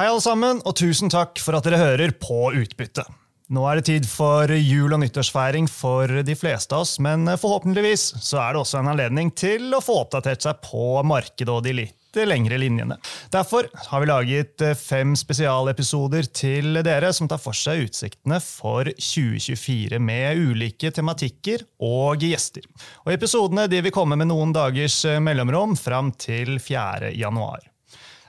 Hei, alle sammen, og tusen takk for at dere hører på Utbytte. Nå er det tid for jul- og nyttårsfeiring for de fleste av oss, men forhåpentligvis så er det også en anledning til å få oppdatert seg på markedet og de litt lengre linjene. Derfor har vi laget fem spesialepisoder til dere som tar for seg utsiktene for 2024 med ulike tematikker og gjester. Og Episodene de vil komme med noen dagers mellomrom fram til 4. januar.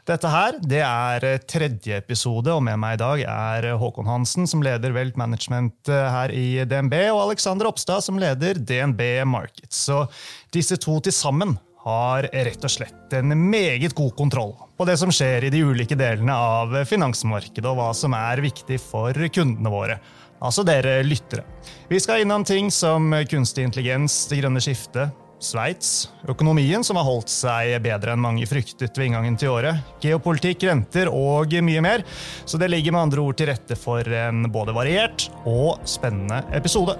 Dette her det er tredje episode, og med meg i dag er Håkon Hansen, som leder Welt Management her i DNB, og Alexander Oppstad, som leder DNB Markets. Så disse to til sammen har rett og slett en meget god kontroll på det som skjer i de ulike delene av finansmarkedet, og hva som er viktig for kundene våre. Altså dere lyttere. Vi skal innom ting som kunstig intelligens, det grønne skiftet, Sveits, økonomien som har holdt seg bedre enn mange fryktet ved inngangen til året, geopolitikk, renter og mye mer. Så det ligger med andre ord til rette for en både variert og spennende episode.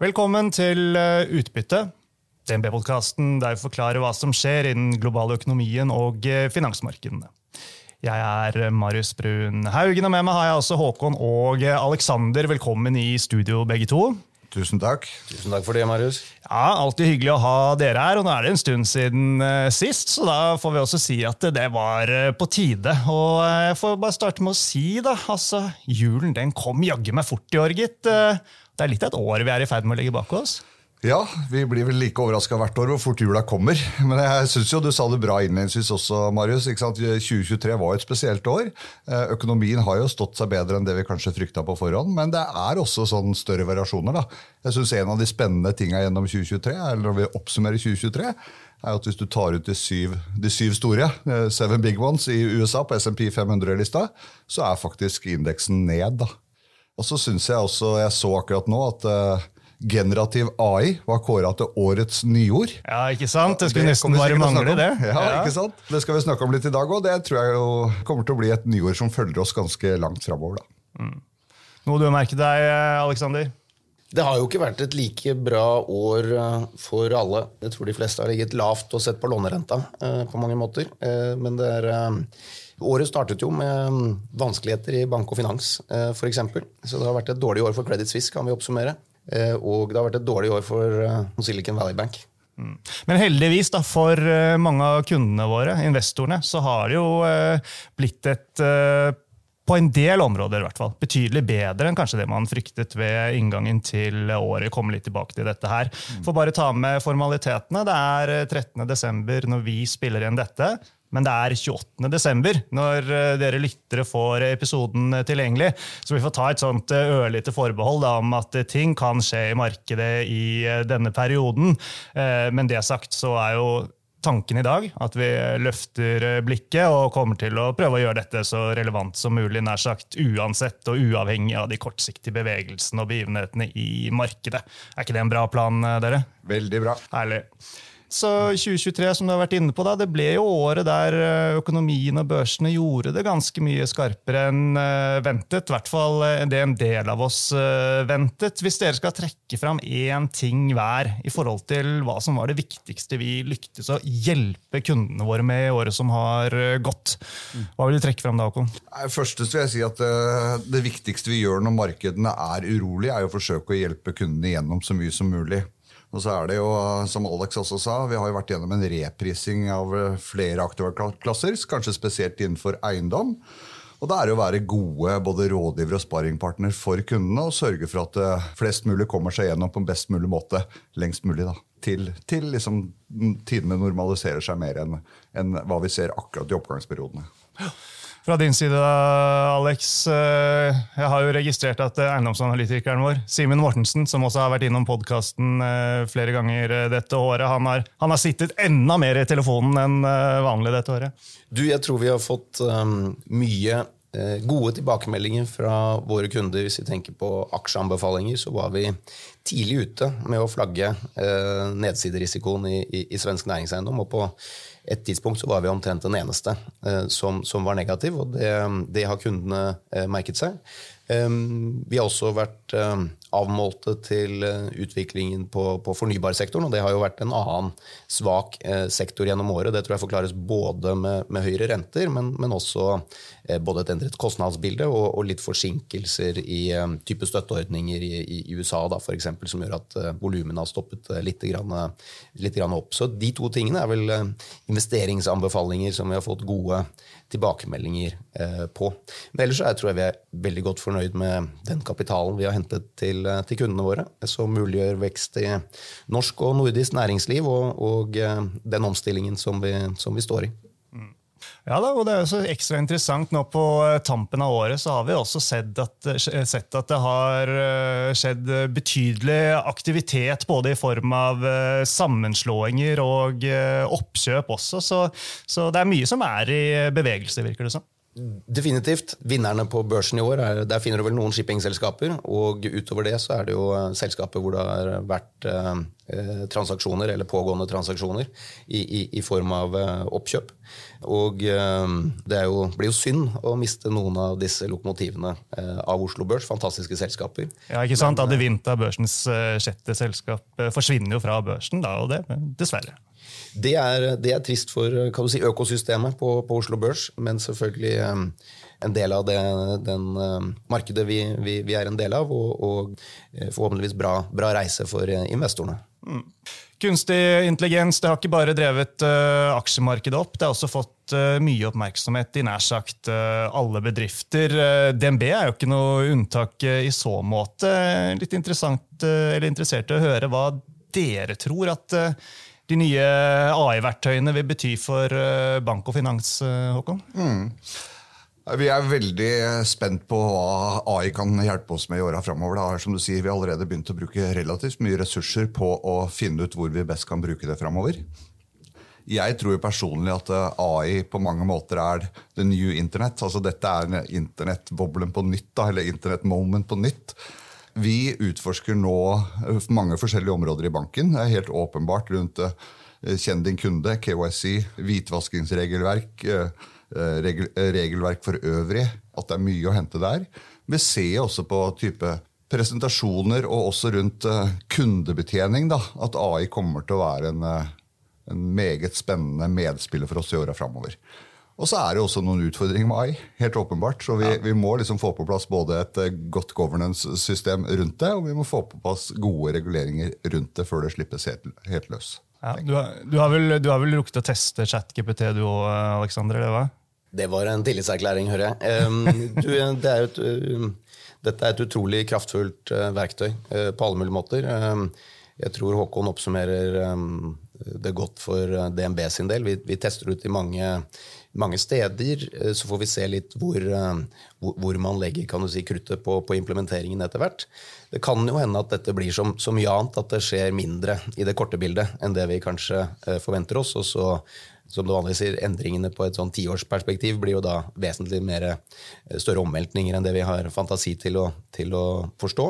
Velkommen til eh, Utbytte. DNB-podkasten der vi forklarer hva som skjer innen global økonomien og eh, finansmarkedene. Jeg er Marius Brun Haugen, og med meg har jeg også Håkon og Alexander. Velkommen i studio, begge to. Tusen takk. Tusen takk for det, Marius. Ja, Alltid hyggelig å ha dere her. og Nå er det en stund siden uh, sist, så da får vi også si at det var uh, på tide. Og uh, Jeg får bare starte med å si da, altså, julen den kom jaggu meg fort i år, gitt. det er litt av et år vi er i ferd med å legge bak oss. Ja, vi blir vel like overraska hvert år hvor fort jula kommer. Men jeg syns jo du sa det bra innledningsvis også, Marius. 2023 var et spesielt år. Økonomien har jo stått seg bedre enn det vi kanskje frykta på forhånd, men det er også sånn større variasjoner. da. Jeg synes En av de spennende tinga gjennom 2023, eller når vi oppsummerer 2023, er at hvis du tar ut de syv, de syv store, seven big ones i USA på SMP 500-lista, så er faktisk indeksen ned. da. Og så syns jeg også, jeg så akkurat nå at generativ AI var kåra til årets nyord. Ja, ikke sant? Det skulle det nesten bare mangle, det. Ja, ja, ikke sant? Det skal vi snakke om litt i dag òg. Det tror jeg jo kommer til å bli et nyord som følger oss ganske langt framover. Mm. Noe du har merket deg, Aleksander? Det har jo ikke vært et like bra år for alle. Jeg tror de fleste har ligget lavt og sett på lånerenta på mange måter. Men det er Året startet jo med vanskeligheter i bank og finans, f.eks. Så det har vært et dårlig år for Credit Suisse, kan vi oppsummere. Og det har vært et dårlig år for Silicon Valley Bank. Mm. Men heldigvis da, for mange av kundene våre, investorene, så har det jo blitt et på en del områder i hvert fall, betydelig bedre enn kanskje det man fryktet ved inngangen til året. Jeg kommer litt tilbake til dette her. For bare ta med formalitetene. Det er 13. desember når vi spiller igjen dette. Men det er 28. desember når dere lyttere får episoden tilgjengelig. Så vi får ta et sånt ørlite forbehold da, om at ting kan skje i markedet i denne perioden. Men det sagt så er jo tanken i dag at vi løfter blikket og kommer til å prøve å gjøre dette så relevant som mulig, nær sagt uansett og uavhengig av de kortsiktige bevegelsene og begivenhetene i markedet. Er ikke det en bra plan, dere? Veldig bra. Herlig. Så 2023 som du har vært inne på da, det ble jo året der økonomien og børsene gjorde det ganske mye skarpere enn ventet. I hvert fall det en del av oss ventet. Hvis dere skal trekke fram én ting hver i forhold til hva som var det viktigste vi lyktes å hjelpe kundene våre med i året som har gått, hva vil du trekke fram da, Håkon? Først vil jeg si at Det viktigste vi gjør når markedene er urolige, er å forsøke å hjelpe kundene gjennom så mye som mulig. Og så er det jo, som Alex også sa, Vi har jo vært gjennom en reprising av flere aktuarklasser, kanskje spesielt innenfor eiendom. Og Det er å være gode både rådgiver og sparringpartner for kundene og sørge for at flest mulig kommer seg gjennom på en best mulig måte lengst mulig. da, Til, til liksom tidene normaliserer seg mer enn, enn hva vi ser akkurat i oppgangsperiodene. Fra din side, Alex. Jeg har jo registrert at eiendomsanalytikeren vår, Simen Mortensen, som også har vært innom podkasten flere ganger dette året, han har, han har, sittet enda mer i telefonen enn vanlig dette året. Du, Jeg tror vi har fått um, mye gode tilbakemeldinger fra våre kunder. Hvis vi tenker på aksjeanbefalinger, så var vi tidlig ute med å flagge eh, nedsiderisikoen i, i, i svensk næringseiendom. og på et tidspunkt så var vi omtrent den eneste eh, som, som, var negativ, og det, det har kundene eh, merket seg. Um, vi har også vært um, avmålte til utviklingen på, på, fornybarsektoren, og det har jo vært en annen svak sektor gjennom året. Det tror jeg forklares både med, med høyere renter, men, men også både et endret kostnadsbilde og, og litt forsinkelser i um, type støtteordninger i, i, USA, da, for eksempel, som gjør at uh, volumene har stoppet litt, grann, litt grann opp. Så de to tingene er vel investeringsanbefalinger som vi har fått gode tilbakemeldinger eh, på. Men ellers jeg tror jeg vi er veldig godt fornøyd med den kapitalen vi har hentet til, eh, til kundene våre, som muliggjør vekst i norsk og nordisk næringsliv og, og eh, den omstillingen som vi, som vi står i. Ja, da, og det er jo så ekstra interessant nå På tampen av året så har vi også sett at, sett at, det har skjedd betydelig aktivitet, både i form av sammenslåinger og oppkjøp også. Så, så det er mye som er i bevegelse, virker det som. Definitivt. Vinnerne på børsen i år, er, der finner du vel noen shippingselskaper. Og utover det så er det jo eh, selskaper hvor det har vært eh, eh, transaksjoner, eller pågående transaksjoner, i, i, i form av eh, oppkjøp. Og eh, det jo, blir jo synd å miste noen av disse lokomotivene eh, av Oslo Børs. Fantastiske selskaper. Ja, ikke sant? Adevinta, børsens sjette selskap, forsvinner jo fra børsen da, og det, dessverre. Det er, det er trist for si, økosystemet på, på, Oslo Børs, men selvfølgelig um, en del av det den, um, markedet vi, vi, vi, er en del av, og, og eh, forhåpentligvis bra, bra, reise for investorene. Mm. Kunstig intelligens det har ikke bare drevet uh, aksjemarkedet opp, det har også fått uh, mye oppmerksomhet i nær sagt uh, alle bedrifter. DNB er jo ikke noe unntak i så måte. Litt interessant, eller interessert i å høre hva dere tror at de nye AI-verktøyene vil bety for eh, bank og finans, eh, Håkon? Mm. Vi er veldig spent på hva AI kan hjelpe oss med i åra framover. Som du sier, vi har allerede begynt å bruke relativt mye ressurser på å finne ut hvor vi best kan bruke det framover. Jeg tror personlig at eh, AI på mange måter er the new internet. Altså Dette er internettboblen på nytt, eller internettmoment på nytt. Vi utforsker nå eh, mange forskjellige områder i banken. Det er helt åpenbart rundt eh, kjenn din kunde, KYC, hvitvaskingsregelverk, eh, regelverk for øvrig. At det er mye å hente der. Vi ser også på type presentasjoner og også rundt kundebetjening da, at AI kommer til å være en, en meget spennende medspiller for oss i åra framover. Og så er det også noen utfordringer med AI. helt åpenbart. Så vi, ja. vi må liksom få på plass både et eh, godt governance-system rundt det, og vi må få på plass gode reguleringer rundt det før det slippes helt, helt løs. Ja, du, har, du, har vel, du har vel rukket å teste ChatGPT du òg, Aleksander? Det, var? det var en tillitserklæring, hører jeg. Um, du, det er et, um, dette er et utrolig kraftfullt uh, verktøy uh, på alle mulige måter. Um, jeg tror Håkon oppsummerer det godt for DNB sin del. Vi, vi tester ut i mange mange steder. Eh, så får vi se litt hvor, eh, hvor man legger kan du si, kruttet på, på, implementeringen etter hvert. Det kan jo hende at dette blir som, så mye annet, at det skjer mindre i det korte bildet enn det vi kanskje eh, forventer oss. og så som du vanligvis sier, Endringene på et sånn tiårsperspektiv blir jo da vesentlig mer større omveltninger enn det vi har fantasi til å, til å forstå.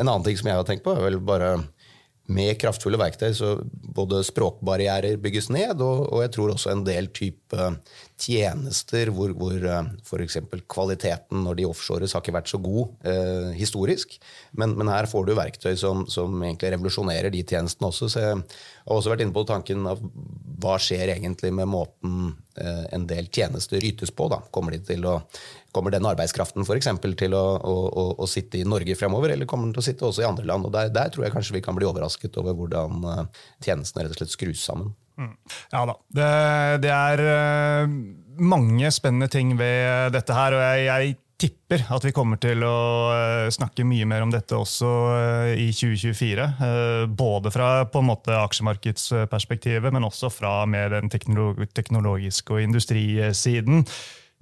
En annen ting som jeg har tenkt på, er vel bare med kraftfulle verktøy så både språkbarrierer bygges ned, og, og jeg tror også en del type tjenester hvor, hvor eh, f.eks. kvaliteten når de offshores har ikke vært så god eh, historisk. Men, men, her får du verktøy som, som, egentlig revolusjonerer de tjenestene også. Så jeg har også vært inne på tanken av hva skjer egentlig med måten eh, en del tjenester ytes på. Da. Kommer de til å Kommer den arbeidskraften eksempel, til å, å, å, sitte i Norge fremover, eller kommer den til å sitte også i andre land? Og der, der, tror jeg kanskje vi kan bli overrasket over hvordan uh, tjenestene rett og slett skrus sammen. Mm. Ja da. Det, det er uh, mange spennende ting ved dette her, og jeg, jeg tipper at vi kommer til å uh, snakke mye mer om dette også i 2024. Både fra på en måte aksjemarkedsperspektivet, men også fra mer den teknologiske og industrisiden.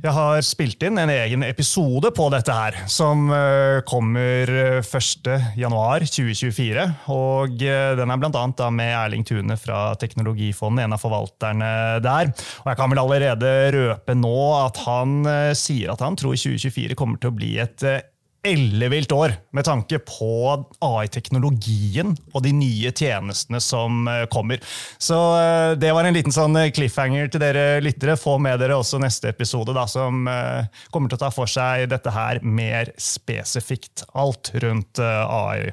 Jeg har spilt inn en egen episode på dette her, som eh, kommer 1.1.2024. Eh, og eh, Den er bl.a. med Erling Tune fra Teknologifondet, en av forvalterne der. Og Jeg kan vel allerede røpe nå at han sier at han tror 2024 kommer til å bli et ellevilt år med tanke på AI-teknologien og de nye tjenestene som eh, kommer. Så eh, det var en liten sånn cliffhanger til dere lyttere. Få med dere også neste episode, da, som eh, kommer til å ta for seg dette her mer spesifikt. Alt rundt AI.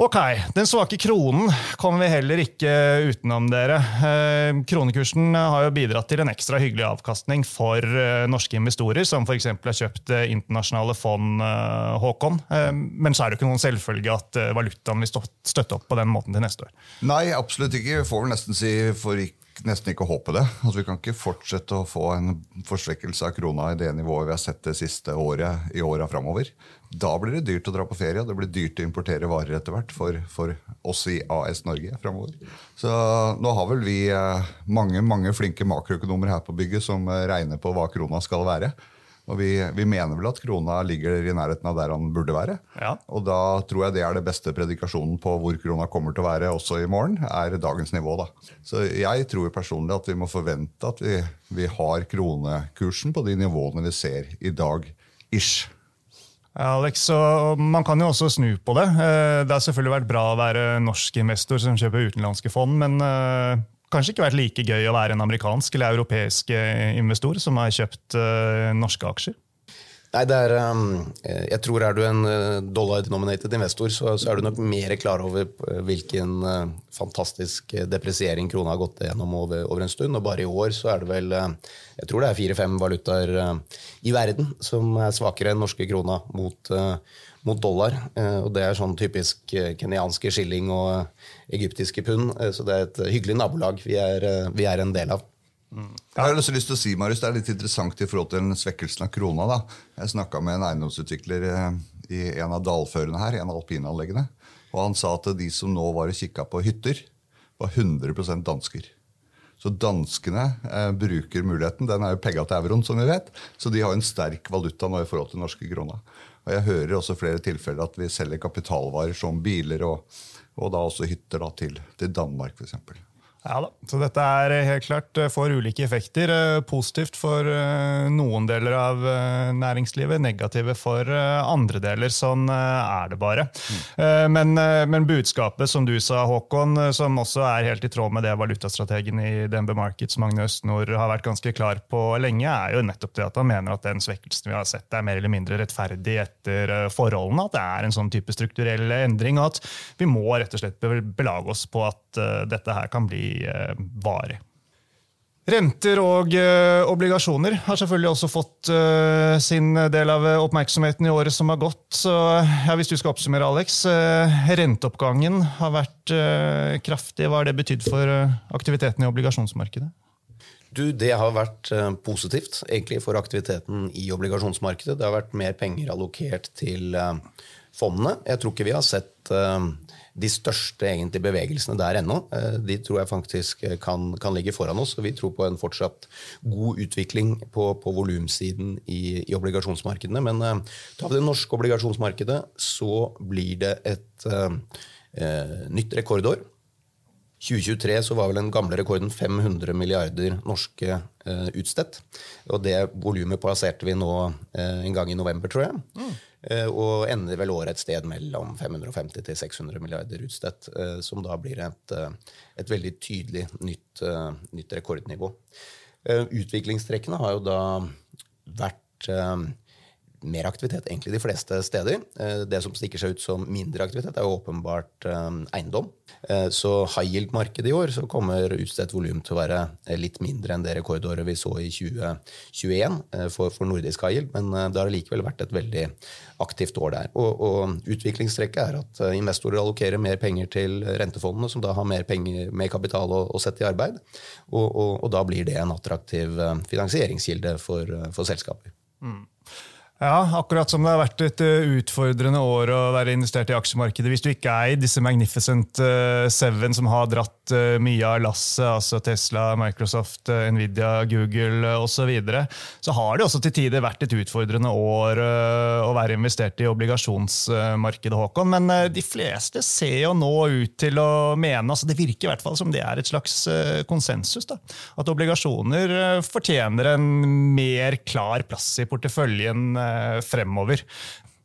Ok, Den svake kronen kommer vi heller ikke utenom, dere. Eh, kronekursen har jo bidratt til en ekstra hyggelig avkastning for eh, norske investorer, som f.eks. har kjøpt eh, internasjonale fond, Håkon. Men så er det ikke noen selvfølge at valutaen vil støtte opp på den måten til neste år. Nei, absolutt ikke. Får vel nesten si for ikke nesten ikke håpe det. Altså, vi kan ikke fortsette å få en forsvekkelse av krona i det nivået vi har sett det siste året i åra framover. Da blir det dyrt å dra på ferie, og det blir dyrt å importere varer etter hvert for, for oss i AS Norge framover. Så nå har vel vi eh, mange, mange flinke makroøkonomer her på bygget som eh, regner på hva krona skal være. Og vi, vi, mener vel at krona ligger i nærheten av der han burde være. Ja. Og da tror jeg det er det beste predikasjonen på hvor krona kommer til å være også i morgen, er dagens nivå. da. Så jeg tror personlig at vi må forvente at vi, vi har kronekursen på de nivåene vi ser i dag. Ish. Alex, Man kan jo også snu på det. Eh, det har selvfølgelig vært bra å være norsk investor som kjøper utenlandske fond, men eh, kanskje ikke vært like gøy å være en amerikansk eller europeisk eh, investor som har kjøpt uh, norske aksjer? Nei, det er, um, jeg tror Er du en dollar-denominated investor, så, så, er du nok mer klar over hvilken uh, fantastisk depresiering krona har gått gjennom over, over, en stund. og Bare i år så er det vel uh, jeg tror det er fire-fem valutaer i verden som er svakere enn norske krona mot, mot dollar. og Det er sånn typisk kenyanske skilling og egyptiske pund. Eh, så det er et hyggelig nabolag vi er, eh, vi er en del av. Jeg har også lyst til å si, Marius, Det er litt interessant i forhold til svekkelsen av krona. da. Jeg snakka med en eiendomsutvikler eh, i en av dalførene her, en av alpinanleggene. Og han sa at de som nå var og kikka på hytter, var 100% dansker. Så danskene eh, bruker muligheten. Den er jo pegga til euroen, som vi vet. Så de har en sterk valuta nå i forhold til norske krona. Og jeg hører også flere tilfeller at vi selger kapitalvarer som biler og og da også hytter da, til, til Danmark, f.eks. Ja da, så Dette er helt klart eh, får ulike effekter. Eh, positivt for eh, noen deler av næringslivet, negative for andre deler. Sånn er det bare. Mm. Men, men, budskapet som du sa, Håkon, som også er helt i tråd med det valutastrategen i DNB Markets Magne Østnord har vært ganske klar på lenge, er jo nettopp det at han mener at den svekkelsen vi har sett, er mer eller mindre rettferdig etter forholdene. At det er en sånn type strukturell endring, og at vi må rett og slett belage oss på at dette her kan bli Eh, varig. Renter og uh, obligasjoner har selvfølgelig også fått uh, sin del av oppmerksomheten i året som har gått. Så ja, Hvis du skal oppsummere, Alex. Uh, renteoppgangen har vært kraftig. Hva har det betydd for aktiviteten i obligasjonsmarkedet? Du, Det har vært positivt egentlig for aktiviteten i obligasjonsmarkedet. Det har vært mer penger allokert til fondene. Jeg tror ikke vi har sett de største egentlig bevegelsene der ennå. Eh, de tror jeg faktisk eh, kan, kan, ligge foran oss. og Vi tror på en fortsatt god utvikling på, på volumsiden i, i, obligasjonsmarkedene. Men tar vi det norske obligasjonsmarkedet, så blir det et uh, nytt rekordår. 2023 så var vel den gamle rekorden 500 milliarder norske uh, utstedt. Og det volumet plasserte vi nå uh, en gang i november, tror jeg. Mm. Uh, og ender vel året et sted mellom 550 til 600 milliarder utstedt. som da blir et, et veldig tydelig nytt, nytt rekordnivå. utviklingstrekkene har jo da vært mer aktivitet egentlig de fleste steder. Eh, det som stikker seg ut som mindre aktivitet, er jo åpenbart eh, eiendom. Eh, så high yield-markedet i år så kommer utstedt volum til å være litt mindre enn det rekordåret vi så i 2021 for, nordisk high yield, men det har likevel vært et veldig aktivt år der. Og, og utviklingstrekket er at investorer allokerer mer penger til rentefondene, som da har mer, penger, mer kapital å, å, sette i arbeid, og, og, og, da blir det en attraktiv finansieringskilde for, for selskaper. Mm. Ja, akkurat som det har vært et eh, utfordrende år å være investert i aksjemarkedet. Hvis du ikke er i disse Magnificent eh, Seven som har dratt eh, mye av lasset, altså Tesla, Microsoft, Nvidia, Google osv., så, videre, så har det også til tider vært et utfordrende år å være investert i obligasjonsmarkedet, Håkon. Men de fleste ser jo nå ut til å mene, altså det virker i hvert fall som det er et slags konsensus, da, at obligasjoner fortjener en mer klar plass i porteføljen fremover.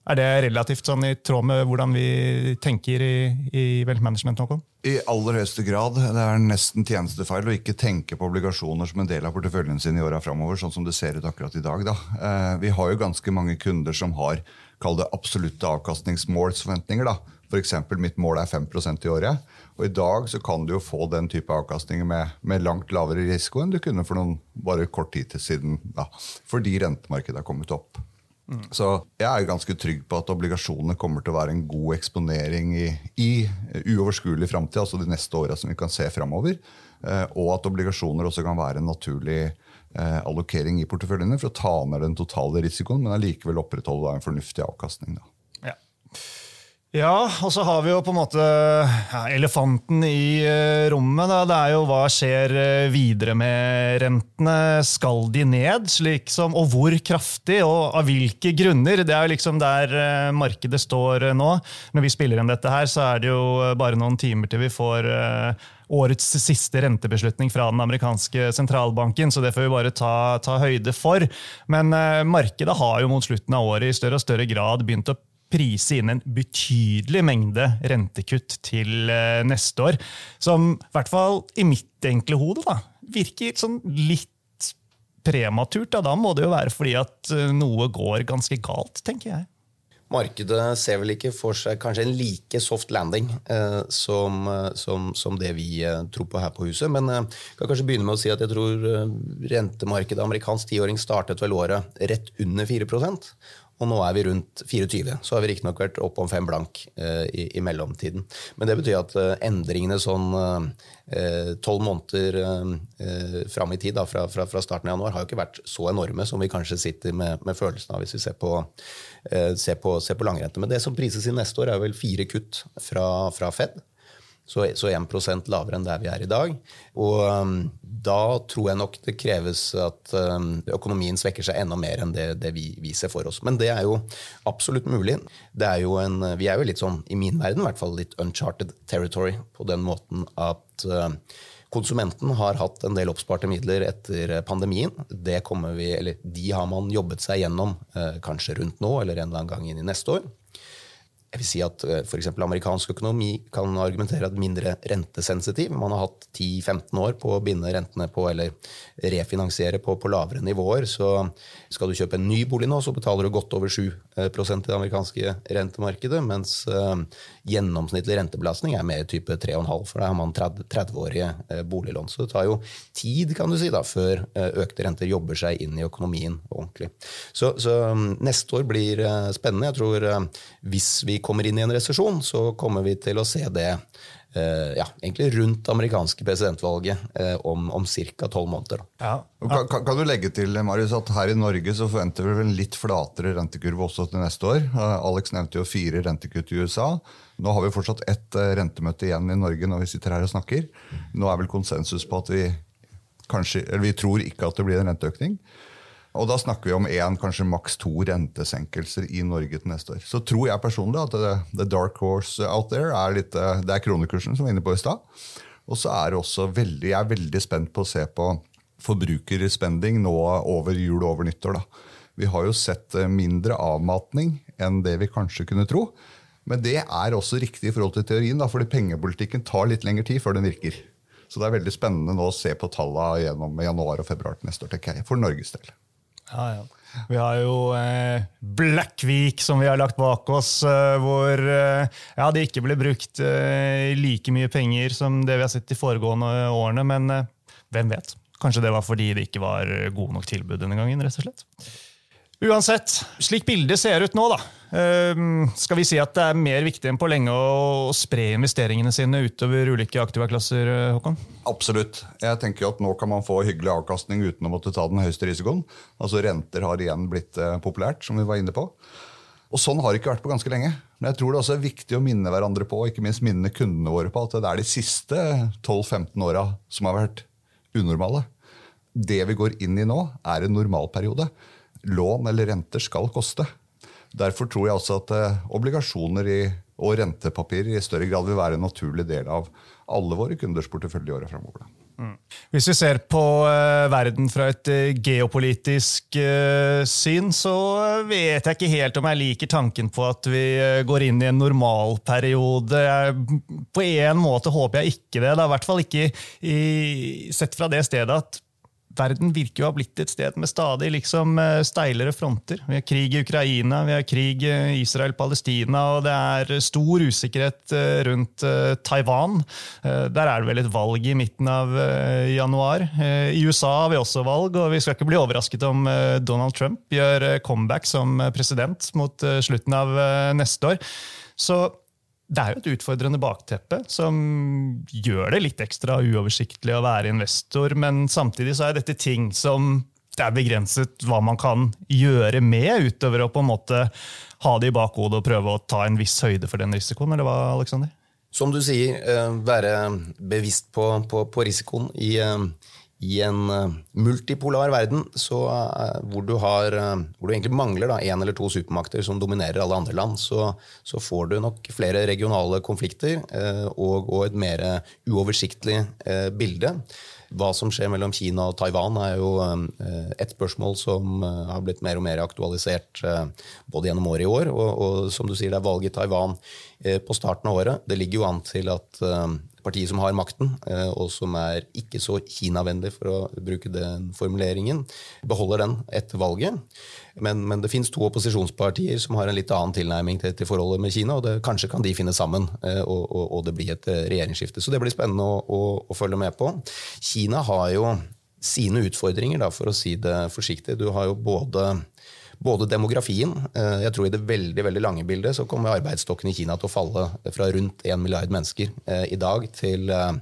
Er det relativt sånn i tråd med hvordan vi tenker i, i Wealth Management? Håkon? I aller høyeste grad. Det er nesten tjenestefeil å ikke tenke på obligasjoner som en del av porteføljen sin i åra framover, sånn som det ser ut akkurat i dag. Da. Eh, vi har jo ganske mange kunder som har kall det absolutte avkastningsmålsforventninger. da. F.eks. mitt mål er 5% i året. Og I dag så kan du jo få den type avkastninger med, med, langt lavere risiko enn du kunne for noen bare kort tid siden, da, fordi rentemarkedet har kommet opp. Så jeg er ganske trygg på at obligasjonene kommer til å være en god eksponering i, i uoverskuelig framtid, altså de neste åra som vi kan se framover. Eh, og at obligasjoner også kan være en naturlig eh, allokering i porteføljene for å ta ned den totale risikoen, men allikevel opprettholde en fornuftig avkastning. Da. Ja, og så har vi jo på en måte ja, elefanten i uh, rommet. Da. Det er jo hva skjer uh, videre med rentene? Skal de ned? Slik som, og hvor kraftig, og av hvilke grunner? Det er jo liksom der uh, markedet står nå. Når vi spiller inn dette her, så er det jo bare noen timer til vi får årets siste rentebeslutning fra den amerikanske sentralbanken, så det får vi bare ta, ta høyde for. Men markedet har jo mot slutten av året i større og større grad begynt å prise inn en betydelig mengde rentekutt til eh, neste år. Som i hvert fall i mitt enkle hode da, virker sånn litt prematurt. Da. da må det jo være fordi at eh, noe går ganske galt, tenker jeg. Markedet ser vel ikke for seg kanskje en like soft landing eh, som, eh, som, som, det vi tror på her på huset. Men jeg kan kanskje begynne med å si at jeg tror rentemarkedet amerikansk tiåring startet vel året rett under 4 og nå er vi rundt 24. Så har vi riktignok vært opp om fem blank eh, i, i, mellomtiden. Men det betyr at eh, endringene sånn eh, tolv eh, måneder eh, fram i tid, da, fra, fra, fra, starten av januar, har jo ikke vært så enorme som vi kanskje sitter med, med følelsen av hvis vi ser på, eh, ser på, ser på langrente. Men det som prises inn neste år, er vel fire kutt fra, fra Fed. Så, så 1% lavere enn der vi er i dag. Og da tror jeg nok det kreves at um, økonomien svekker seg enda mer enn det, det vi, vi, ser for oss. Men det er jo absolutt mulig. Er jo en, vi er jo litt sånn, i min verden i hvert fall, litt uncharted territory på den måten at uh, Konsumenten har hatt en del oppsparte midler etter pandemien. Det vi, de har man jobbet seg gjennom eh, kanskje rundt nå eller en eller annen gang inn i neste år jeg vil si at for f.eks. amerikansk økonomi kan argumentere at mindre rentesensitiv. Man har hatt 10-15 år på å binde rentene på eller refinansiere på, på, lavere nivåer. Så skal du kjøpe en ny bolig nå, så betaler du godt over 7 eh, i det amerikanske rentemarkedet, mens uh, gjennomsnittlig rentebelastning er mer type 3,5, for da har man 30-årige boliglån. Så det tar jo tid kan du si da, før økte renter jobber seg inn i økonomien ordentlig. Så, så um, neste år blir spennende. Jeg tror hvis vi kommer inn i en resesjon, så kommer vi til å se det eh, ja, egentlig rundt amerikanske presidentvalget eh, om, om ca. tolv måneder. Ja. Kan, kan, du legge til Marius, at her i Norge så forventer vi en litt flatere rentekurve også til neste år? Eh, Alex nevnte jo fire rentekutt i USA. Nå har vi fortsatt ett rentemøte igjen i Norge når vi sitter her og snakker. Nå er vel konsensus på at vi kanskje, eller vi tror ikke at det blir en renteøkning. Og da snakker vi om én, kanskje maks to rentesenkelser i Norge til neste år. Så tror jeg personlig at det, the dark horse out there er litt, det er kronekursen som var inne på i stad. Og så er det også veldig, jeg er veldig spent på å se på forbrukerspending nå over jul og over nyttår. da. Vi har jo sett eh, mindre avmatning enn det vi kanskje kunne tro. Men det er også riktig i forhold til teorien, da, fordi pengepolitikken tar litt lengre tid før den virker. Så det er veldig spennende nå å se på tallene gjennom januar og februar til neste år, tenker jeg, for Norges del. Ja, ja. Vi har jo eh, Blackvik som vi har lagt bak oss, eh, hvor eh, ja, det ikke ble brukt eh, like mye penger som det vi har sett de foregående årene. Men eh, hvem vet? Kanskje det var fordi det ikke var gode nok tilbud denne gangen. rett og slett. Uansett, slik bildet ser ut nå, da, ehm, skal vi si at det er mer viktig enn på lenge å spre investeringene sine utover ulike aktivaklasser? Eh, Håkon? Absolutt. Jeg tenker at Nå kan man få hyggelig avkastning uten å måtte ta den høyeste risikoen. Altså Renter har igjen blitt eh, populært, som vi var inne på. Og Sånn har det ikke vært på ganske lenge. Men jeg tror det også er viktig å minne hverandre på, ikke minst minne kundene våre på, at det er de siste 12-15 åra som har vært unormale. Det vi går inn i nå, er en normalperiode lån eller renter skal koste. Derfor tror jeg også at eh, obligasjoner i, og rentepapirer i større grad vil være en naturlig del av alle våre kunders portefølje i året framover. Mm. Hvis vi ser på uh, verden fra et uh, geopolitisk uh, syn, så vet jeg ikke helt om jeg liker tanken på at vi går inn i en normalperiode. På en måte håper jeg ikke det. Det er i hvert fall ikke i, sett fra det stedet at verden virker jo å ha blitt et sted med stadig liksom, eh, steilere fronter. Vi har krig i Ukraina, vi har krig i Israel-Palestina, og det er stor usikkerhet eh, rundt Taiwan. Der er det vel et valg i midten av januar. I USA har vi også valg, og vi skal ikke bli overrasket om Donald Trump gjør comeback som president mot slutten av neste år. Så det er jo et utfordrende bakteppe som gjør det litt ekstra uoversiktlig å være investor, men samtidig så er dette ting som det er begrenset hva man kan gjøre med, utover å på en måte ha det i bakhodet og prøve å ta en viss høyde for den risikoen, eller hva, Alexander? Som du sier, eh, være bevisst på, på, på risikoen i, eh, i en uh, multipolar verden så, uh, hvor, du har, uh, hvor, du egentlig mangler én eller to supermakter som dominerer alle andre land, så, så får du nok flere regionale konflikter og, og, et mer uoversiktlig bilde. Hva som skjer mellom Kina og Taiwan, er jo et spørsmål som har blitt mer og mer aktualisert både gjennom året i år, og, og som du sier, det er valg i Taiwan på starten av året. Det ligger jo an til at partiet som har makten, eh, og som er ikke så Kina-vennlig, for å bruke den formuleringen, beholder den etter valget. Men, men det fins to opposisjonspartier som har en litt annen tilnærming til, til forholdet med Kina, og det, kanskje kan de finne sammen, eh, og, og, og det blir et eh, regjeringsskifte. Så det blir spennende å, å, å følge med på. Kina har jo sine utfordringer, da, for å si det forsiktig. Du har jo både både demografien eh, Jeg tror i det veldig veldig lange bildet så kommer arbeidsstokken i Kina til å falle fra rundt 1 milliard mennesker eh, i dag til eh,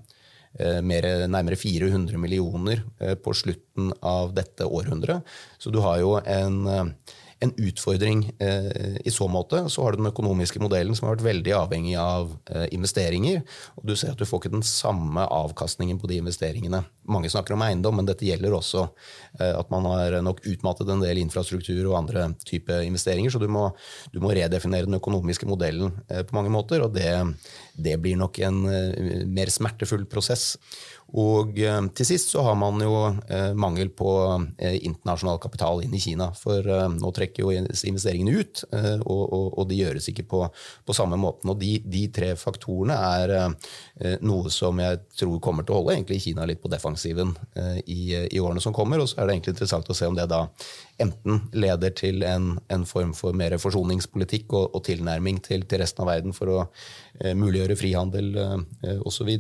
mer, nærmere 400 millioner på slutten av dette århundret. Så du har jo en en utfordring eh, i så måte. Så har du den økonomiske modellen som har vært veldig avhengig av eh, investeringer. og Du ser at du får ikke den samme avkastningen på de investeringene. Mange snakker om eiendom, men dette gjelder også eh, at man har nok utmattet en del infrastruktur og andre type investeringer. Så du må, du må redefinere den økonomiske modellen eh, på mange måter, og det, det blir nok en eh, mer smertefull prosess. Og eh, til sist så har man jo eh, mangel på internasjonal kapital inn i Kina. For nå trekker jo investeringene ut, og, og, og de gjøres ikke på, på samme måten. Og de, de, tre faktorene er noe som jeg tror kommer til å holde egentlig Kina litt på defensiven i, i årene som kommer. Og så er det egentlig interessant å se om det da enten leder til en, en form for mer forsoningspolitikk og, og tilnærming til, til, resten av verden for å eh, muliggjøre frihandel eh, osv.,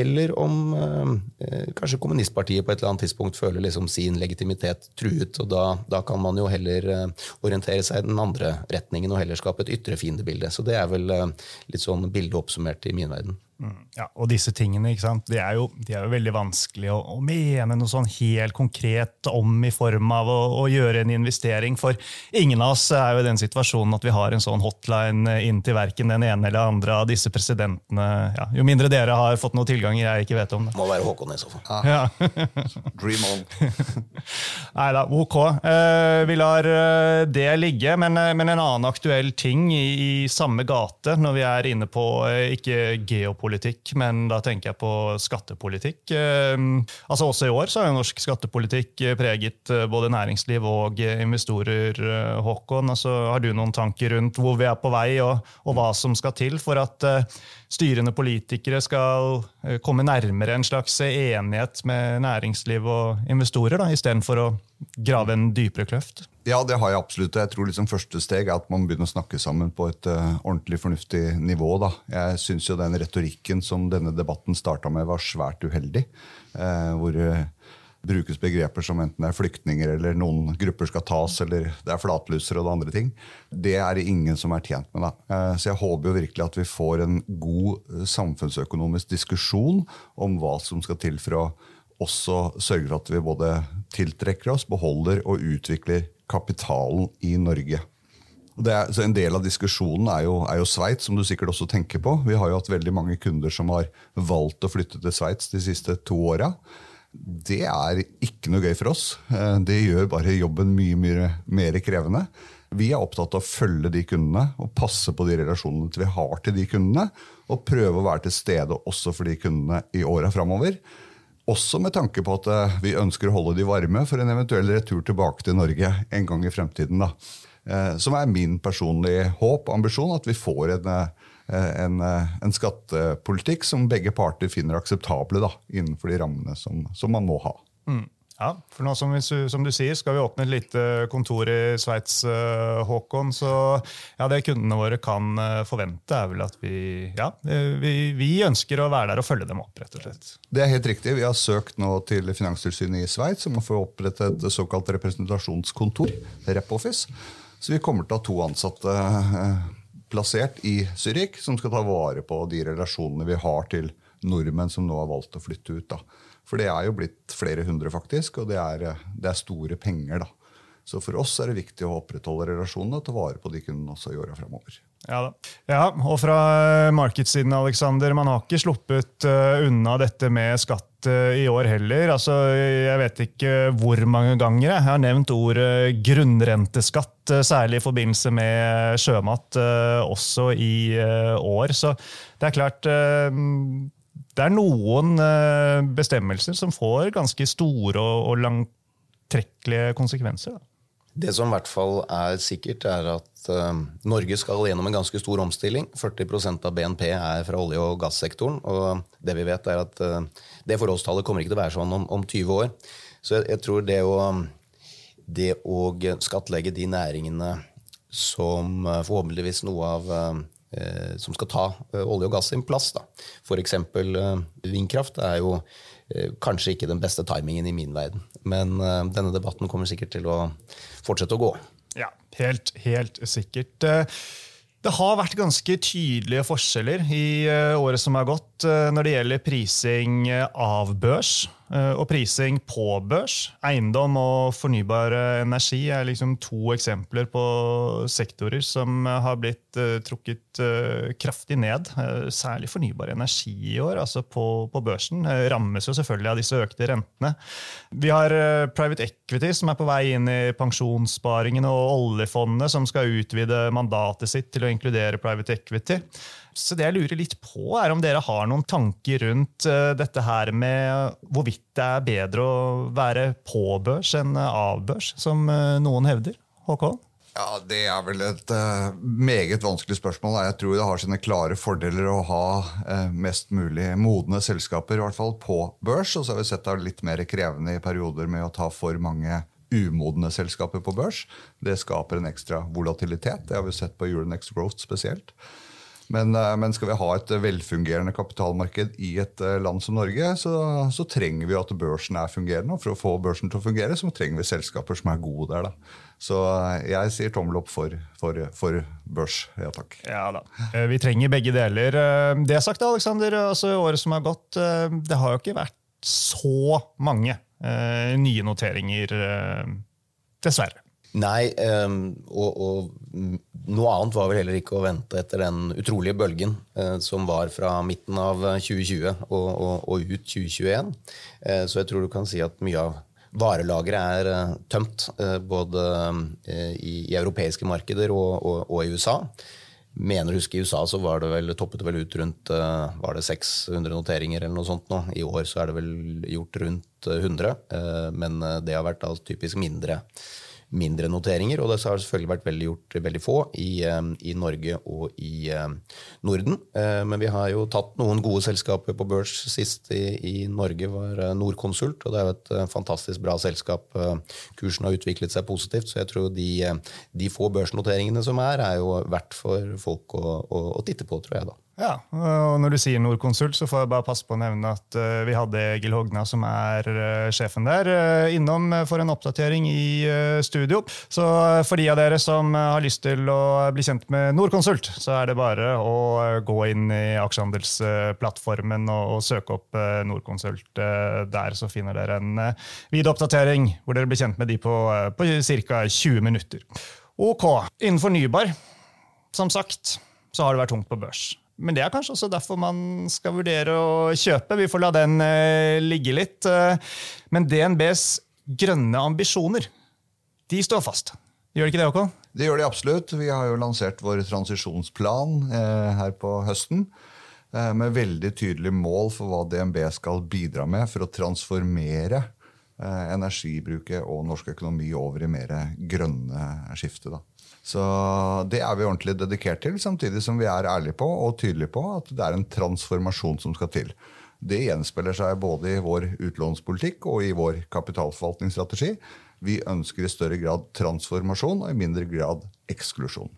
eller om eh, kanskje kommunistpartiet på et eller annet tidspunkt føler liksom sin legitimitet truet. og da, da, kan man jo heller eh, orientere seg i den andre retningen og heller skape et ytre fiendebilde. Så det er vel eh, litt sånn bildet oppsummert i min verden. Mm, ja, og disse tingene ikke sant? De er, jo, de er jo veldig vanskelig å, å, mene noe sånn helt konkret om i form av å, å, gjøre en investering. For ingen av oss er jo i den situasjonen at vi har en sånn hotline inn til verken den ene eller andre av disse presidentene. Ja, jo mindre dere har fått noen tilganger jeg ikke vet om. Det må være Håkon i så fall. Ja. Dream on. Nei da, ok. Uh, vi lar uh, det ligge. Men, uh, men, en annen aktuell ting i, i, samme gate, når vi er inne på ikke geopolitikk skattepolitikk, men da tenker jeg på skattepolitikk. Ehm, altså Også i år så er jo norsk skattepolitikk eh, preget eh, både næringsliv og investorer. Eh, Håkon, altså, har du noen tanker rundt hvor vi er på vei, og, og hva som skal til for at styrende politikere skal komme nærmere en slags enighet med næringsliv og investorer, istedenfor å grave en dypere kløft? Ja, det har jeg absolutt. Jeg tror liksom første steg er at man begynner å snakke sammen på et uh, ordentlig fornuftig nivå. Da. Jeg syns jo den retorikken som denne debatten starta med, var svært uheldig. Uh, hvor uh, brukes begreper som enten er flyktninger eller noen grupper skal tas, eller det er flatluser og det andre ting. Det er det ingen som er tjent med. Da. Så jeg håper jo virkelig at vi får en god samfunnsøkonomisk diskusjon om hva som skal til for å også sørge for at vi både tiltrekker oss, beholder og utvikler kapitalen i Norge. Er, en del av diskusjonen er jo, er jo Sveits, som du sikkert også tenker på. Vi har jo hatt veldig mange kunder som har valgt å flytte til Sveits de siste to åra. Det er ikke noe gøy for oss. Eh, det gjør bare jobben mye, mye mer krevende. Vi er opptatt av å følge de kundene og passe på de relasjonene vi har til de kundene. Og prøve å være til stede også for de kundene i åra framover. Også med tanke på at eh, vi ønsker å holde de varme for en eventuell retur tilbake til Norge en gang i fremtiden. da. Eh, som er min personlige håp og ambisjon, at vi får en, en, en skattepolitikk som begge parter finner akseptable da, innenfor de rammene som, som man må ha. Mm. Ja, for nå som, som, du sier, skal vi åpne et lite kontor i Sveits, uh, Håkon. Så ja, det kundene våre kan uh, forvente, er vel at vi, ja, vi, vi, ønsker å være der og følge dem opp. rett og slett. Det er helt riktig. Vi har søkt nå til Finanstilsynet i Sveits om å få opprette et såkalt representasjonskontor, rep-office. Så vi kommer til å ha to ansatte plassert i Zürich, som skal ta vare på de relasjonene vi har til nordmenn som nå har valgt å flytte ut. da. For det er jo blitt flere hundre, faktisk, og det er, det er store penger. da. Så for oss er det viktig å opprettholde relasjonene og ta vare på de kundene også i åra framover. Ja, ja, og fra markedssiden, Alexander, man har ikke sluppet uh, unna dette med skatt uh, i år heller. Altså, jeg vet ikke hvor mange ganger jeg har nevnt ordet grunnrenteskatt, særlig i forbindelse med sjømat, også i år. Så det er klart det er noen eh, bestemmelser som får ganske store og langtrekkelige konsekvenser. Det som i hvert fall er sikkert, er at uh, Norge skal gjennom en ganske stor omstilling. 40% av BNP er fra olje- og gassektoren. Og det vi vet, er at uh, det forholdstallet kommer ikke til å være sånn om, om 20 år. Så jeg, jeg tror det å, det å skattlegge de næringene som forhåpentligvis noe av Eh, som skal ta eh, olje og gass sin plass. F.eks. eksempel vindkraft er jo kanskje ikke den beste timingen i min verden. Men denne debatten kommer sikkert til å fortsette å gå. Ja, helt, helt sikkert. Det har vært ganske tydelige forskjeller i året som har gått når det gjelder prising av børs. Eh, og prising på børs. Eiendom og fornybar energi er liksom to eksempler på sektorer som har blitt trukket kraftig ned. Særlig fornybar energi i år, altså på, på børsen. rammes jo selvfølgelig av disse økte rentene. Vi har private equity som er på vei inn i pensjonssparingene, og oljefondet som skal utvide mandatet sitt til å inkludere private equity. Så det jeg lurer litt på, er om dere har noen tanker rundt uh, dette her med hvorvidt det er bedre å være på børs enn av børs, som uh, noen hevder? Håkon? Ja, Det er vel et uh, meget vanskelig spørsmål. Jeg tror det har sine klare fordeler å ha uh, mest mulig modne selskaper i hvert fall på børs. Og så har vi sett det litt mer krevende i perioder med å ta for mange umodne selskaper på børs. Det skaper en ekstra volatilitet. Det har vi sett på Euronext Growth spesielt. Men, eh, men, skal vi ha et velfungerende kapitalmarked i et eh, land som Norge, så, så, trenger vi at børsen er fungerende. Og for å få børsen til å fungere, så trenger vi selskaper som er gode der. Da. Så eh, jeg sier tommel opp for, for, for børs. Ja takk. Ja da. Vi trenger begge deler. Det sagt, Alexander, altså året som har gått, det har jo ikke vært så mange nye noteringer, dessverre. Nei, um, og, og, noe annet var vel heller ikke å vente etter den utrolige bølgen uh, som var fra midten av 2020 og, og, og ut 2021. Uh, så jeg tror du kan si at mye av varelageret er tømt, både i, i, europeiske markeder og, i USA. Mener husker huske I USA så var det vel, toppet det vel ut rundt var det 600 noteringer. eller noe sånt nå. I år så er det vel gjort rundt 100, men det har vært typisk mindre mindre noteringer. Og det har selvfølgelig vært veldig gjort veldig få i, eh, i Norge og i eh, Norden. Eh, men vi har jo tatt noen gode selskaper på børs. Sist i, i Norge var Norconsult, og det er jo et fantastisk bra selskap. Kursen har utviklet seg positivt, så jeg tror de, de få børsnoteringene som er, er jo verdt for folk å, å, å titte på, tror jeg da. Ja, og Når du sier Norconsult, så får jeg bare passe på å nevne at uh, vi hadde Egil Hogna, som er uh, sjefen der, uh, innom for en oppdatering i studio. Så for de av dere som har lyst til å bli kjent med Norconsult, så er det bare å gå inn i aksjehandelsplattformen og, søke opp Norconsult. der så finner dere en videooppdatering hvor dere blir kjent med de på, på ca. 20 minutter. Ok, innenfor Nybar, som sagt, så har det vært tungt på børs. Men det er kanskje også derfor man skal vurdere å kjøpe. Vi får la den uh, ligge litt. Uh, men DNBs grønne ambisjoner de står fast. Gjør det ikke det, Håkon? Det gjør de absolutt. Vi har jo lansert vår transisjonsplan uh, her på høsten. eh, med veldig tydelige mål for hva DNB skal bidra med for å transformere eh, energibruket og norsk økonomi over i mer grønne skifte. Da. Så det er vi ordentlig dedikert til, samtidig som vi er ærlige på og tydelige på at det er en transformasjon som skal til. Det gjenspeiler seg både i vår utlånspolitikk og i vår kapitalforvaltningsstrategi. Vi ønsker i større grad transformasjon og i mindre grad eksklusjon.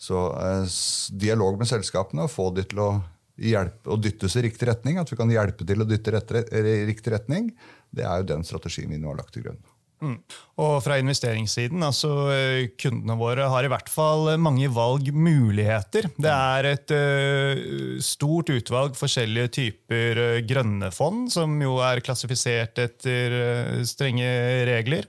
Så eh, dialog med selskapene og få de til å hjelpe og dyttes i riktig retning, at vi kan hjelpe til å dytte i riktig retning, det er jo den strategien vi nå har lagt til grunn. Mm. Og fra investeringssiden, altså eh, kundene våre har i hvert fall mange valgmuligheter. Det er et uh, stort utvalg forskjellige typer uh, grønne fond, som jo er klassifisert etter uh, strenge regler.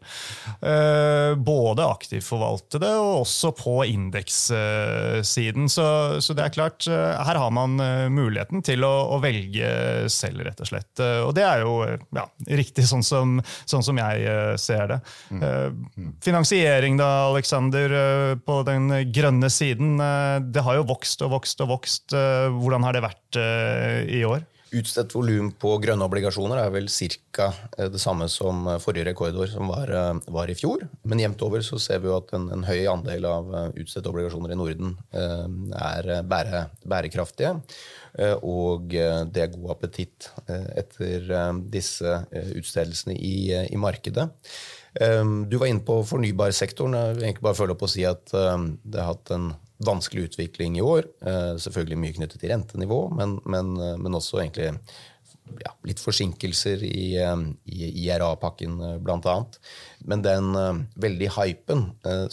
både aktivt forvaltede og også på indekssiden. Så, så, det er klart, her har man muligheten til å, å, velge selv, rett og slett. og det er jo ja, riktig sånn som, sånn som jeg ser er det. Mm. Finansiering, da, Alexander, eh, på den grønne siden. Eh, det har jo vokst og vokst og vokst. Hvordan har det vært i år? Utstedt volum på grønne obligasjoner er vel ca. det samme som forrige rekordår, som var, var, i fjor. Men jevnt over så ser vi jo at en, en høy andel av utstedte obligasjoner i Norden er bære, bærekraftige. Og det er god appetitt etter disse utstedelsene i, i markedet. Du var inne på fornybarsektoren. Jeg vil egentlig bare følge opp og si at det har hatt en vanskelig utvikling i år. Eh, selvfølgelig mye knyttet til rentenivå, men, men, eh, men også egentlig ja, litt forsinkelser i, ehm, i IRA-pakken, eh, bl.a. Men den veldig hypen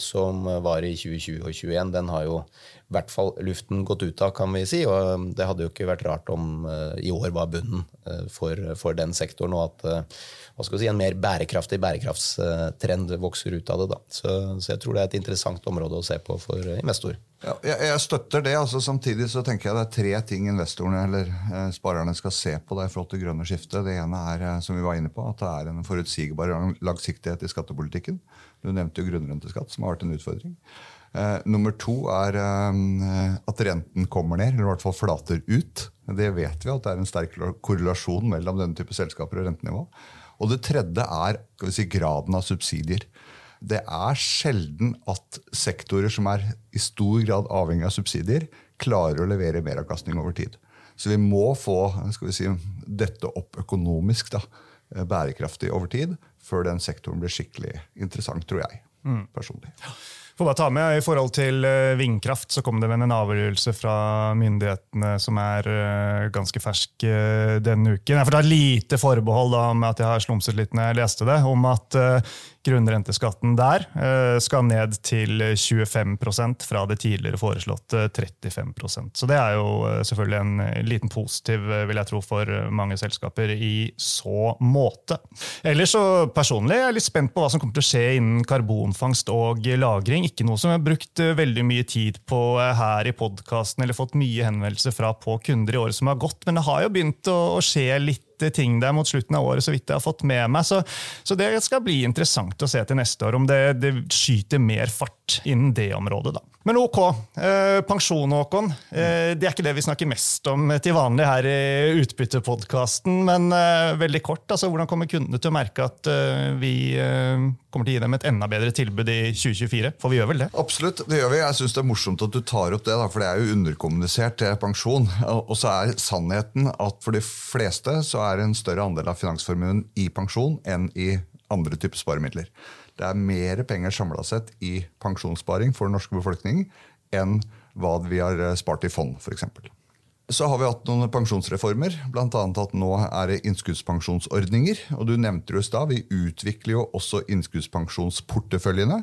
som var i 2020 og 2021, den har jo i hvert fall luften gått ut av, kan vi si. Og det hadde jo ikke vært rart om i år var bunnen for, for den sektoren, og at hva skal vi si, en mer bærekraftig bærekraftstrend vokser ut av det. Da. Så, så, jeg tror det er et interessant område å se på for investor. Ja, jeg, jeg, støtter det. altså Samtidig så tenker jeg det er tre ting investorene eller eh, sparerne skal se på det til grønne skiftet. Det ene er eh, som vi var inne på, at det er en forutsigbar langsiktighet i skattepolitikken. Du nevnte jo grunnrenteskatt, som har vært en utfordring. Eh, nummer to er eh, at renten kommer ned, eller i hvert fall flater ut. Det vet vi at det er en sterk korrelasjon mellom denne type selskaper og rentenivå. Og det tredje er si, graden av subsidier. Det er sjelden at sektorer som er i stor grad avhengig av subsidier, klarer å levere meravkastning over tid. Så vi må få vi si, dette opp økonomisk da, bærekraftig over tid før den sektoren blir skikkelig interessant, tror jeg. Mm. personlig. Får bare ta med, I forhold til eh, vindkraft så kom det med en avgjørelse fra myndighetene som er eh, ganske fersk eh, denne uken. Jeg får ta lite forbehold da, med at jeg har slumset litt når jeg leste det, om at grunnrenteskatten der skal ned til 25% fra det tidligere foreslåtte 35% Så det er jo selvfølgelig en liten positiv, vil jeg tro, for mange selskaper i så måte. Ellers så personlig er jeg litt spent på hva som kommer til å skje innen karbonfangst og -lagring ikke noe som jeg har brukt eh, veldig mye tid på eh, her i podkasten, eller fått mye henvendelser fra på kunder i året som har gått, men det har jo begynt å skje litt ting der mot slutten av året, så vidt jeg har fått med meg. Så, så det skal bli interessant å se til neste år, om det, det skyter mer fart innen det området. da. Men ok. Eh, pensjon, Håkon. Eh, det er ikke det vi snakker mest om til vanlig her i Utbyttepodkasten. Men eh, veldig kort, altså, hvordan kommer kundene til å merke at vi kommer til å gi dem et enda bedre tilbud i 2024? For vi gjør vel det? Absolutt, det gjør vi. Jeg syns det er morsomt at du tar opp det, for det er jo underkommunisert til pensjon. Og så er sannheten at for de fleste så er en større andel av finansformuen i pensjon enn i andre typer sparemidler. Det er mer penger samla sett i pensjonssparing for den norske befolkning enn hva vi har spart i fond, f.eks. Så har vi hatt noen pensjonsreformer, bl.a. at nå er det innskuddspensjonsordninger. og Du nevnte det i stad, vi utvikler jo også innskuddspensjonsporteføljene.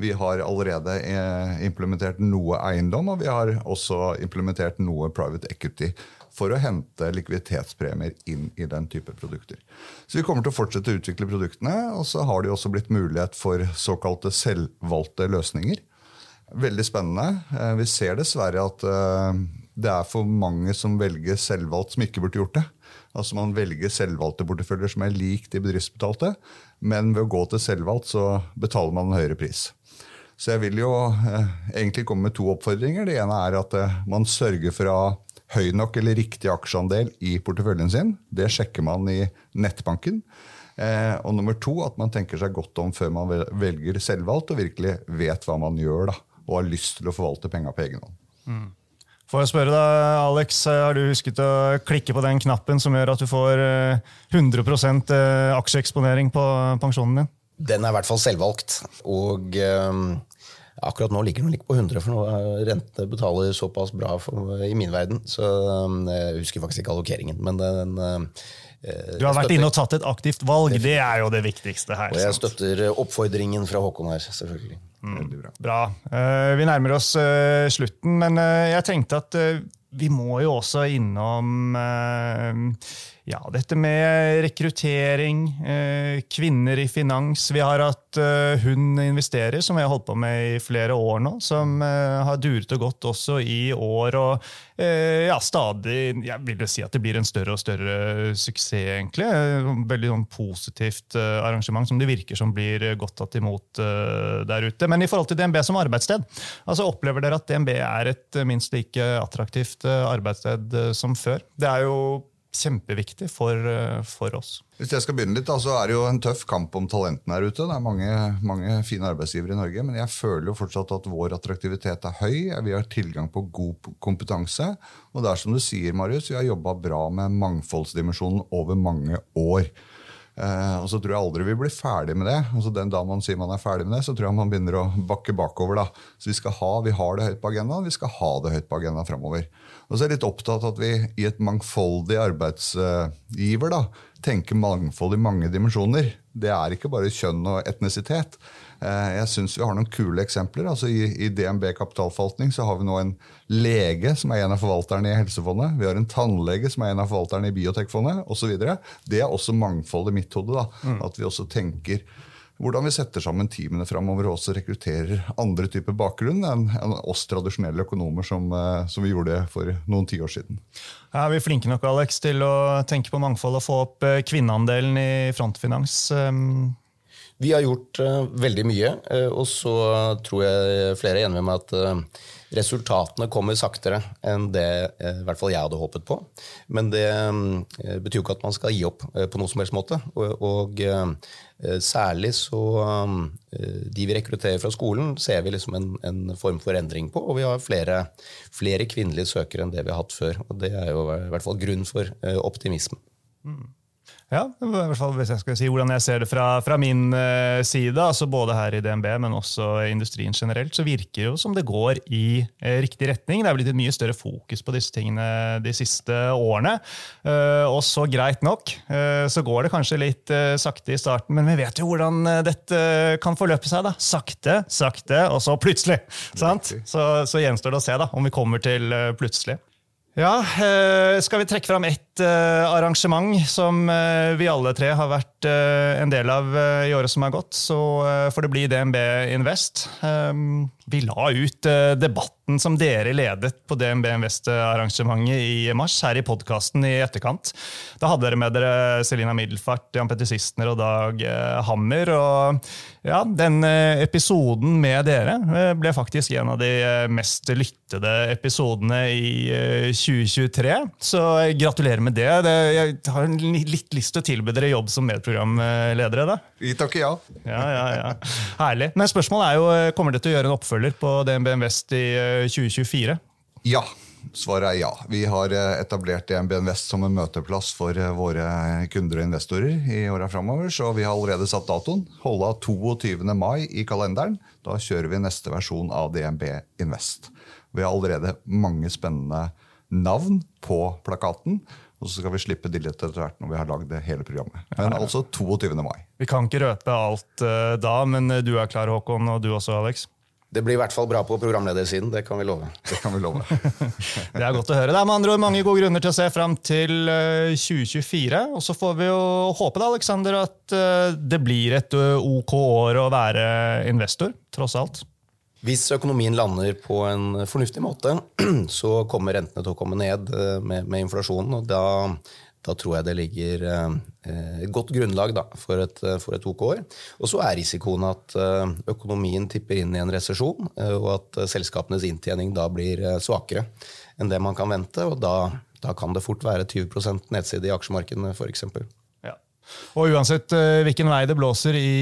Vi har allerede eh, implementert noe eiendom, og vi har også implementert noe private equity for å hente likviditetspremier inn i den type produkter. Så Vi kommer til å fortsette å utvikle produktene, og så har det også blitt mulighet for såkalte selvvalgte løsninger. Veldig spennende. Eh, vi ser dessverre at eh, det er for mange som velger selvvalgt som ikke burde gjort det. Altså Man velger selvvalgte porteføljer som er lik de bedriftsbetalte, men ved å gå til selvvalgt så betaler man en høyere pris. Så jeg vil jo eh, egentlig komme med to oppfordringer. Det ene er at eh, man sørger for å ha høy nok eller riktig aksjeandel i porteføljen sin. Det sjekker man i nettbanken. Eh, og nummer to, at man tenker seg godt om før man velger selvvalgt og virkelig vet hva man gjør da, og har lyst til å forvalte penga på egen hånd. Mm. Får jeg spørre deg, Alex, Har du husket å klikke på den knappen som gjør at du får 100 eh, eh, aksjeeksponering på pensjonen din? Den er i hvert fall selvvalgt. Og um, akkurat nå ligger den ikke på 100, for nå rentene betaler såpass bra for, i min verden. Så um, jeg husker faktisk ikke allokeringen. men den... Uh, du har vært inne og tatt et aktivt valg, det er jo det viktigste her. Og jeg støtter oppfordringen fra Håkon her, selvfølgelig. Mm, bra. bra. Uh, vi nærmer oss uh, slutten, men uh, jeg tenkte at vi må jo også innom ja, dette med rekruttering, eh, kvinner i finans. Vi har hatt eh, Hun investerer, som vi har holdt på med i flere år nå. Som eh, har duret og gått også i år. Og ja, stadig Jeg vil jo si at det blir en større og større suksess, egentlig. Veldig sånn positivt arrangement som det virker som blir godt tatt imot der ute. Men i forhold til DNB som arbeidssted, altså opplever dere at DNB er et minst like attraktivt arbeidssted som før? Det er jo kjempeviktig for, eh, for, oss. Hvis jeg skal begynne litt, så er det jo en tøff kamp om talentene her ute. Det er mange, mange, fine arbeidsgivere i Norge, men jeg føler jo fortsatt at vår attraktivitet er høy. Vi har tilgang på god kompetanse. Og det er som du sier, Marius, vi har jobba bra med mangfoldsdimensjonen over mange år. Eh, og så tror jeg aldri vi blir ferdig med det. Altså Den dagen man sier man er ferdig med det, så tror jeg man begynner å bakke bakover. da. Så Vi skal ha, vi har det høyt på agendaen, vi skal ha det høyt på agendaen framover. Og så er jeg litt opptatt av at vi i et mangfoldig arbeidsgiver da, tenker mangfold i mange dimensjoner. Det er ikke bare kjønn og etnisitet. Eh, jeg syns vi har noen kule eksempler. Altså I, i DNB kapitalforvaltning så har vi nå en lege som er en av forvalterne i Helsefondet. Vi har en tannlege som er en av forvalterne i Biotekfondet osv. Det er også mangfoldet i mitt hode. Mm. At vi også tenker hvordan vi setter sammen teamene framover og også rekrutterer andre typer bakgrunn enn oss tradisjonelle økonomer som, eh, som vi gjorde for noen tiår siden. Er vi flinke nok Alex, til å tenke på mangfold og få opp eh, kvinneandelen i frontfinans? Ehm, vi har gjort veldig mye, og så tror jeg flere er enig med meg at resultatene kommer saktere enn det i hvert fall jeg hadde håpet på. Men det betyr jo ikke at man skal gi opp på noen som helst måte. Og særlig så De vi rekrutterer fra skolen, ser vi liksom en, en, form for endring på. Og vi har flere, flere, kvinnelige søkere enn det vi har hatt før. Og det er jo i hvert fall grunn for optimisme. Mm. Ja, i hvert fall hvis jeg skal si hvordan jeg ser det fra, fra min uh, side, altså både her i DNB, men også industrien generelt, så virker det jo som det går i uh, riktig retning. Det er blitt et mye større fokus på disse tingene de siste årene. Uh, og så greit nok, så går det kanskje litt sakte i starten, men vi vet jo hvordan dette kan forløpe seg. da. Sakte, sakte, og så plutselig. sant? Så, så gjenstår det å se da, om vi kommer til plutselig. Ja, eh, Skal vi trekke fram ett eh, arrangement som eh, vi alle tre har vært en del av i året som har gått, så får det bli DNB Invest. Vi la ut debatten som dere ledet på DNB Invest-arrangementet i mars, her i podkasten i etterkant. Da hadde dere med dere Selina Middelfart, Jan Petter Sistner og Dag Hammer. og ja, Den episoden med dere ble faktisk en av de mest lyttede episodene i 2023. Så gratulerer med det. Jeg har litt lyst til å tilby dere jobb som medprogramledere. da. Vi takker ja. ja, ja, ja. Herlig. Men spørsmålet er jo, kommer dere til å gjøre en oppfølger på DNB Invest i 2024? Eh, ja. Svaret er ja. Vi har eh, etablert DNB Invest som en møteplass for eh, våre kunder og investorer i åra framover. Så vi har allerede satt datoen. Holda 22. mai i kalenderen. Da kjører vi neste versjon av DNB Invest. Vi har allerede mange spennende navn på plakaten. Og så skal vi slippe de litt etter hvert når vi har lagd hele programmet. Men altså 22. mai. Vi kan ikke røpe alt uh, da, men eh, du er klar, Håkon, og du også, Alex? Det blir i hvert fall bra på programledersiden. Det kan vi love. Det kan vi love. det er godt å høre. Det er med andre ord mange gode grunner til å se fram til 2024. Eh, og så får vi jo håpe da, Alexander, at det blir et ok år å være investor, tross alt. Hvis økonomien lander på en fornuftig måte, så kommer rentene til å komme ned eh, med, med inflasjonen. og da, da, tror jeg det ligger eh, et godt grunnlag da, for, et, for et OK år. Og så er risikoen at eh, økonomien tipper inn i en resesjon, og at selskapenes inntjening da blir svakere enn det man kan vente. Og da, da kan det fort være 20% nedside i aksjemarkedene, f.eks. Ja. Og uansett hvilken vei det blåser i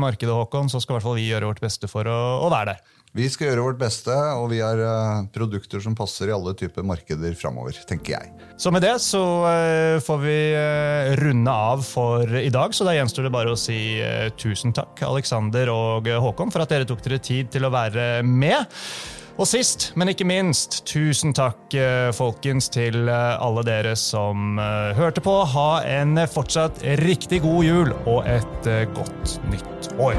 markedet, Håkon, så skal i hvert fall vi gjøre vårt beste for å være der. Vi skal gjøre vårt beste, og vi har uh, produkter som passer i alle typer markeder framover, tenker jeg. Så med det så uh, får vi uh, runde av for i dag, så da gjenstår det bare å si tusen takk, Alexander og Håkon, for at dere tok dere tid til å være med. Og sist, men ikke minst, tusen takk folkens til alle dere som hørte på. Ha en fortsatt riktig god jul og et godt nytt år.